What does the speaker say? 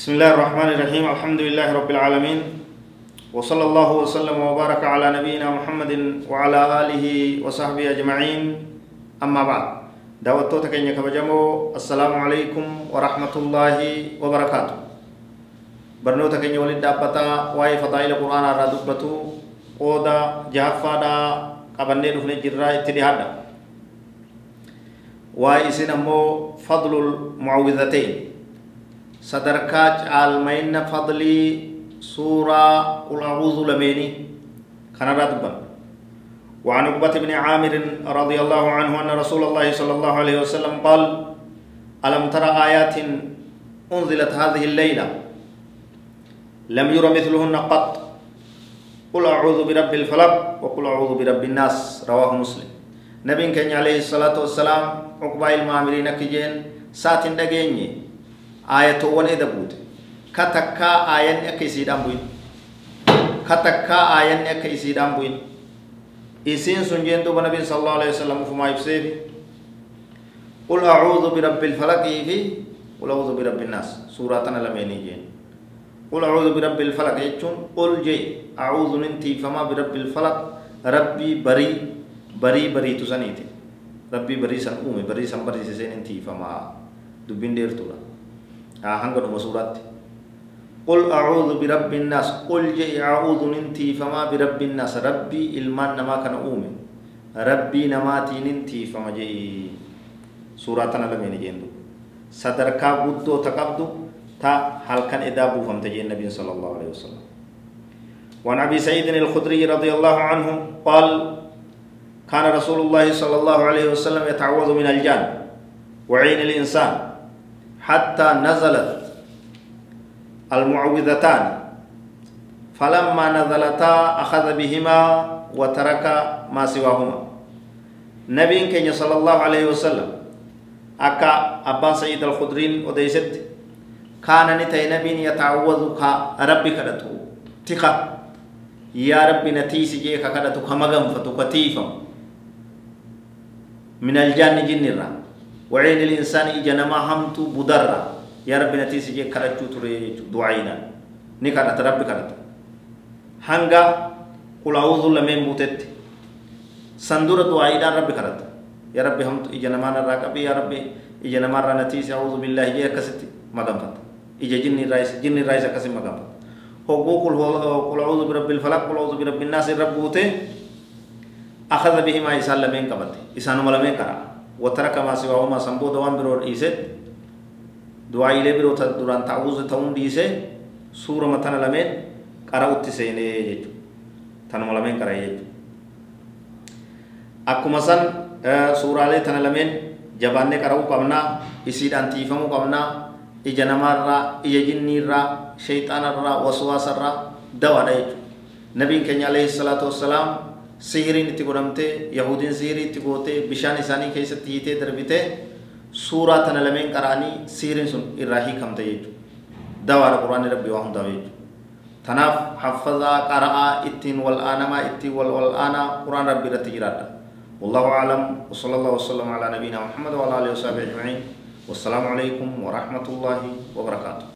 بسم الله الرحمن الرحيم الحمد لله رب العالمين وصلى الله وسلم وبارك على نبينا محمد وعلى آله وصحبه أجمعين أما بعد دعوتو تكين كبجمو السلام عليكم ورحمة الله وبركاته برنو تكين ولد دابتا واي فضائل القرآن على دبتو قودا جهفا دا قبني دفن جرى اتدهادا واي سنمو فضل المعوذتين sadarkaa caalmayna fadlii suuraa qul acuudu lameeni kanarraa dubban وعن عقبة بن عامر رضي الله عنه أن رسول الله صلى الله عليه وسلم قال ألم تر آيات أنزلت هذه الليلة؟ لم ير مثلهن قط. قل أعوذ برب الفلق وقل أعوذ برب الناس. رواه مسلم. نبي كان عليه الصلاة والسلام عقبة المامرين كجين سات دقيني. Ayatoowwan eda buute ka takkaa aayanni akka isiidhaan bu'in ka takkaa aayanni akka isiidhaan bu'in isiin sun jeen duuba nabiin sal allahu alehi wasalam ufumaa ibseefi qul acuudu birabbi ilfalaqii fi qul acuudu birabbi innaas suuraa tana lameenii jeen qul acuudu birabbi ilfalaq jechuun qul jee acuudu nin tiifamaa birabbi ilfalaq rabbii barii barii bariitu saniiti rabbii barii san uume barii san bariisisee nin tiifamaa dubbiin dheertuudha hanga dhuma acuudu birabbi innaas qul jei acuudu nin tiifama birabbi innaas rabbii ilmaan namaa kana uume rabbii namaatii nin tiifama jei suuraa tana lameen jeendu sadarkaa guddoo ta qabdu ta halkan edaa buufamte jeen nabiin sala allahu alehi wasalam وعن ابي سعيد الخدري رضي الله عنه قال كان رسول الله صلى الله عليه وسلم يتعوذ من الجان وعين الانسان حتى نزلت المعوذتان. فلما نزلتا أخذ بهما وترك ما سواهما. نبي كان صلى الله عليه وسلم أكا أبا سعيد الخدرين وديست كان نتي نبي يتعوذ ربي كدتو. تخا يا ربي نتيسي جيكا كدتو كمغم فتكتيفا من الجن جن الرحم وعين الإنسان إجنما همت بدرة يا رب نتيسي جي كرجو تري دعينا. نكرت ربي كرت هنگا قل أعوذ لمن بوتت سندورة دعينا ربي كرت يا رب همت إجنما نراكبي يا رب إجنما نتيسي أعوذ بالله جي كستي مغمفت إجا جني رايس جني رايس كسي مغمفت هو قل قل أعوذ برب الفلق قل أعوذ برب الناس رب بوته. أخذ بهما إسان لمن كبت. إسان ملمن كرا. وترك ما سواهما سنبو دوان برو إيسد دعا إلي برو تدران تعوذ تون ديسه سورة متنا لمن قرأ اتسيني يجو تنم لمن قرأ يجو akkuma san suuraalee tana lameen jabaannee qara'uu qabnaa isiidhaan tiifamuu qabnaa ija namaarraa ija jinniirraa shayxaanarraa waswaasarraa dawaadha jechuudha nabiin keenya alayhi salaatu wassalaam itti gootee bishaan isaanii keessatti hiitee darbitee suuraa tana lameen qara'anii sihiriin sun irraa hiikamte jechuudha dawaadha quraanni rabbii waa hundaaf jechuudha tanaaf haffazaa qara'aa ittiin wal aanamaa ittiin wal wal aanaa quraan rabbii irratti jiraadha والله أعلم وصلى الله وسلم على نبينا محمد وعلى آله وصحبه أجمعين والسلام عليكم ورحمة الله وبركاته